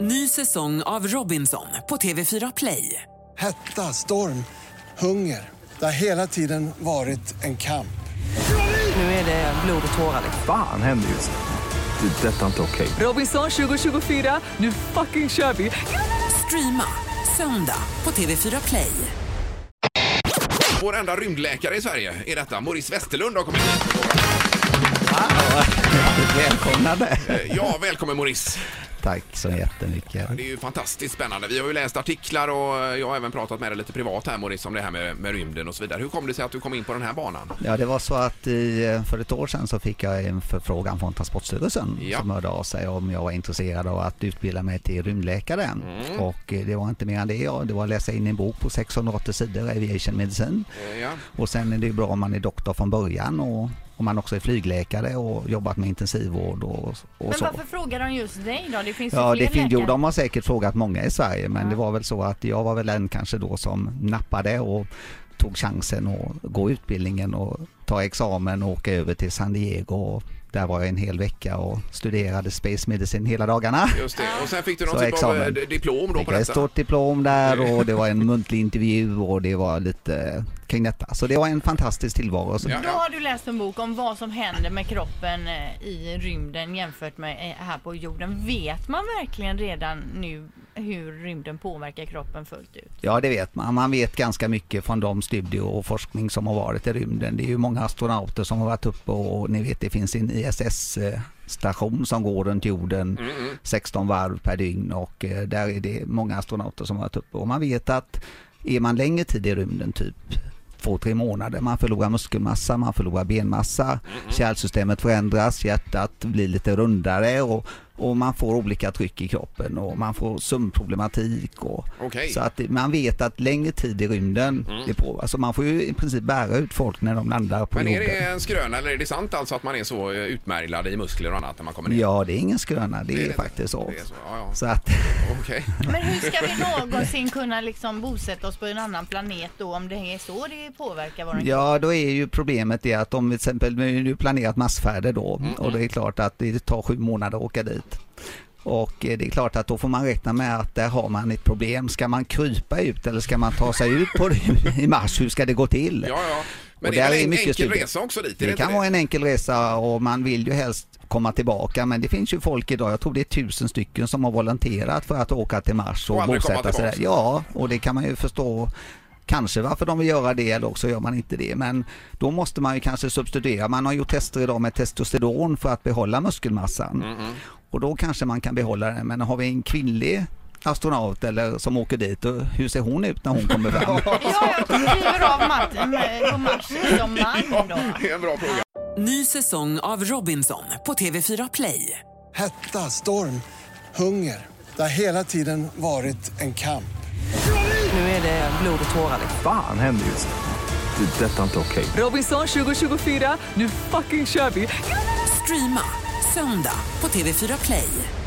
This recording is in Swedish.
Ny säsong av Robinson på TV4 Play. Hetta, storm, hunger. Det har hela tiden varit en kamp. Nu är det blod och tårar. Fan händer just nu. Det. är Detta är inte okej. Robinson 2024, nu fucking kör vi! Streama söndag på TV4 Play. Vår enda rymdläkare i Sverige är detta. Maurice Westerlund har kommit hit. Välkomnade. Eh, Ja, välkommen Maurice. Tack så jättemycket. Det är ju fantastiskt spännande. Vi har ju läst artiklar och jag har även pratat med dig lite privat här Maurice om det här med, med rymden och så vidare. Hur kom det sig att du kom in på den här banan? Ja, det var så att i, för ett år sedan så fick jag en förfrågan från Transportstyrelsen Ja. som hörde av sig om jag var intresserad av att utbilda mig till rymdläkare. Mm. Och eh, det var inte mer än det. Ja, det var att läsa in en bok på 680 sidor, Aviation Medicine. Eh, Ja, Och sen är det ju bra om man är doktor från början och om man också är flygläkare och jobbat med intensivvård och, och Men så. varför frågar de just dig då? Det finns ju Ja, fler det finns, jo, läkare. de har säkert frågat många i Sverige men Ja. det var väl så att jag var väl den kanske då som nappade och tog chansen att gå utbildningen och ta examen och åka över till San Diego. Och där var jag en hel vecka och studerade Space Medicine hela dagarna. just det. Och sen fick du någon Så typ examen. av eh, diplom då Fick på jag ett detta? stort diplom där och det var en muntlig intervju och det var lite kring detta. Så det var en fantastisk tillvaro. Så Ja, Då har du läst en bok om vad som händer med kroppen eh, i rymden jämfört med eh, här på jorden. Vet man verkligen redan nu hur rymden påverkar kroppen fullt ut? Ja, det vet man. Man vet ganska mycket från de studier och forskning som har varit i rymden. Det är ju många astronauter som har varit uppe och ni vet det finns en ISS-station som går runt jorden 16 varv per dygn och eh, där är det många astronauter som har varit uppe. Och man vet att är man längre tid i rymden, typ två, tre månader. Man förlorar muskelmassa, man förlorar benmassa, kärlsystemet förändras, hjärtat blir lite rundare och, och man får olika tryck i kroppen och man får sömnproblematik. Och, Okej. Så att man vet att längre tid i rymden, det på, alltså man får ju i princip bära ut folk när de landar på Men är jorden. det en skröna eller är det sant alltså att man är så eh, utmärglad i muskler och annat när man kommer ner? Ja, det är ingen skröna, det, Det är är, det. faktiskt så. Det är så, ja, ja. Så att, Okej. Men hur ska vi någonsin kunna liksom bosätta oss på en annan planet då om det är så det påverkar vår Ja, då är ju problemet det att om vi till exempel vi har nu planerat massfärder då Mm, och det är klart att det tar sju månader att åka dit. Och eh, det är klart att då får man räkna med att där har man ett problem. Ska man krypa ut eller ska man ta sig ut på i mars? Hur ska det gå till? Ja, ja. Men Och det är en enkel studier. resa också dit? Det inte kan vara en enkel resa och man vill ju helst komma tillbaka men det finns ju folk idag, jag tror det är tusen stycken som har volonterat för att åka till Mars och, Och bosätta sig där. Ja, och det kan man ju förstå kanske varför de vill göra det eller också gör man inte det. Men då måste man ju kanske substituera. Man har gjort tester idag med testosteron för att behålla muskelmassan. Mm, Och då kanske man kan behålla den. Men har vi en kvinnlig astronaut eller som åker dit, och hur ser hon ut när hon kommer fram? Ja, jag kliver av matten på Mars som man då. Det är en bra fråga. Ny säsong av Robinson på TV4 Play. Hetta, storm, hunger. Det har hela tiden varit en kamp. Nu är det blod och tårar. Fan händer just. Det. är Detta är inte okej. Robinson 2024, nu fucking kör vi! Streama söndag på TV4 Play.